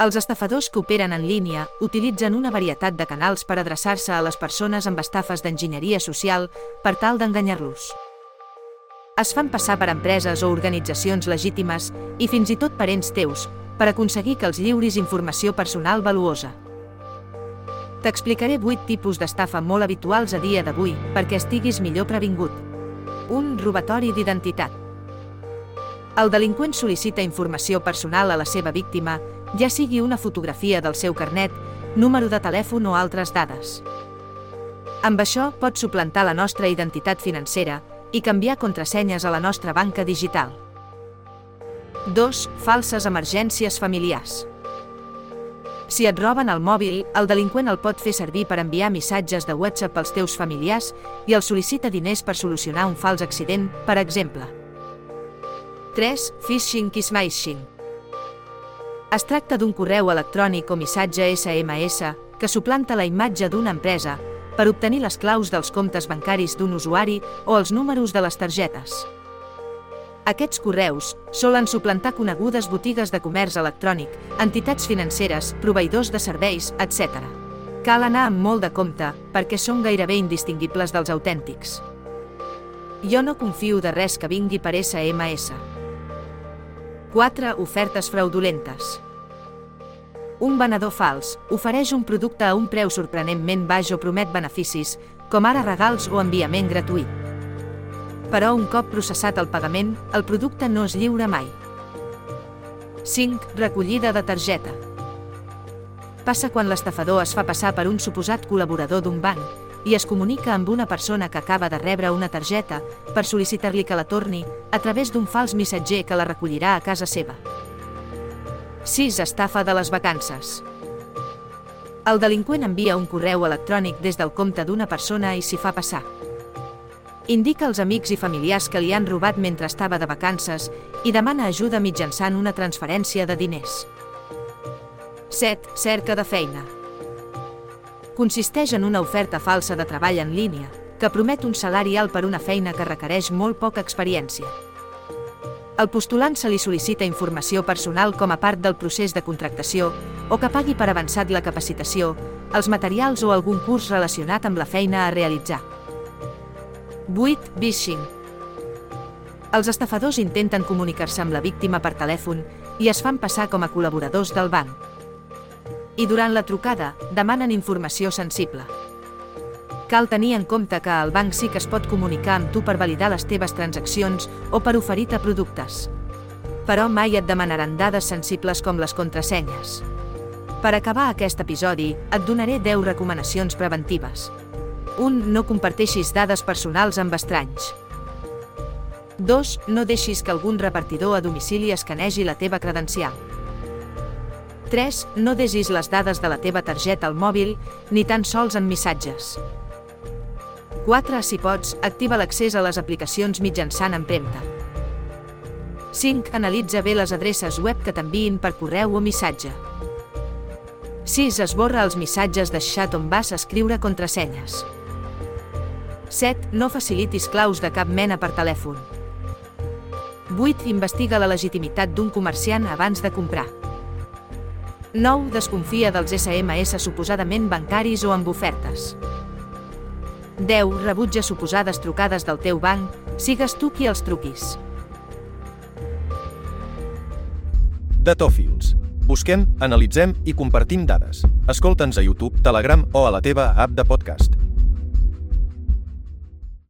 Els estafadors que operen en línia utilitzen una varietat de canals per adreçar-se a les persones amb estafes d'enginyeria social per tal d'enganyar-los. Es fan passar per empreses o organitzacions legítimes i fins i tot parents teus per aconseguir que els lliuris informació personal valuosa. T'explicaré 8 tipus d'estafa molt habituals a dia d'avui perquè estiguis millor previngut. 1. Robatori d'identitat. El delinqüent sol·licita informació personal a la seva víctima, ja sigui una fotografia del seu carnet, número de telèfon o altres dades. Amb això pot suplantar la nostra identitat financera i canviar contrasenyes a la nostra banca digital. 2. Falses emergències familiars. Si et roben el mòbil, el delinqüent el pot fer servir per enviar missatges de WhatsApp als teus familiars i els sol·licita diners per solucionar un fals accident, per exemple. 3. Phishing i smishing. Es tracta d'un correu electrònic o missatge SMS que suplanta la imatge d'una empresa per obtenir les claus dels comptes bancaris d'un usuari o els números de les targetes. Aquests correus solen suplantar conegudes botigues de comerç electrònic, entitats financeres, proveïdors de serveis, etc. Cal anar amb molt de compte perquè són gairebé indistingibles dels autèntics. Jo no confio de res que vingui per SMS. 4. Ofertes fraudulentes. Un venedor fals ofereix un producte a un preu sorprenentment baix o promet beneficis, com ara regals o enviament gratuït però un cop processat el pagament, el producte no es lliura mai. 5. Recollida de targeta. Passa quan l'estafador es fa passar per un suposat col·laborador d'un banc i es comunica amb una persona que acaba de rebre una targeta per sol·licitar-li que la torni a través d'un fals missatger que la recollirà a casa seva. 6. Estafa de les vacances. El delinqüent envia un correu electrònic des del compte d'una persona i s'hi fa passar. Indica als amics i familiars que li han robat mentre estava de vacances i demana ajuda mitjançant una transferència de diners. 7. Cerca de feina. Consisteix en una oferta falsa de treball en línia que promet un salari alt per una feina que requereix molt poca experiència. Al postulant se li sol·licita informació personal com a part del procés de contractació o que pagui per avançat la capacitació, els materials o algun curs relacionat amb la feina a realitzar. 8. Phishing. Els estafadors intenten comunicar-se amb la víctima per telèfon i es fan passar com a col·laboradors del banc. I durant la trucada demanen informació sensible. Cal tenir en compte que el banc sí que es pot comunicar amb tu per validar les teves transaccions o per oferir-te productes. Però mai et demanaran dades sensibles com les contrasenyes. Per acabar aquest episodi, et donaré 10 recomanacions preventives. 1. No comparteixis dades personals amb estranys. 2. No deixis que algun repartidor a domicili escanegi la teva credencial. 3. No desis les dades de la teva targeta al mòbil, ni tan sols en missatges. 4. Si pots, activa l'accés a les aplicacions mitjançant empremta. 5. Analitza bé les adreces web que t'enviïn per correu o missatge. 6. Esborra els missatges de xat on vas escriure contrasenyes. 7. No facilitis claus de cap mena per telèfon. 8. Investiga la legitimitat d'un comerciant abans de comprar. 9. Desconfia dels SMS suposadament bancaris o amb ofertes. 10. Rebutja suposades trucades del teu banc, sigues tu qui els truquis. Datòfils. Busquem, analitzem i compartim dades. Escolta'ns a YouTube, Telegram o a la teva app de podcast.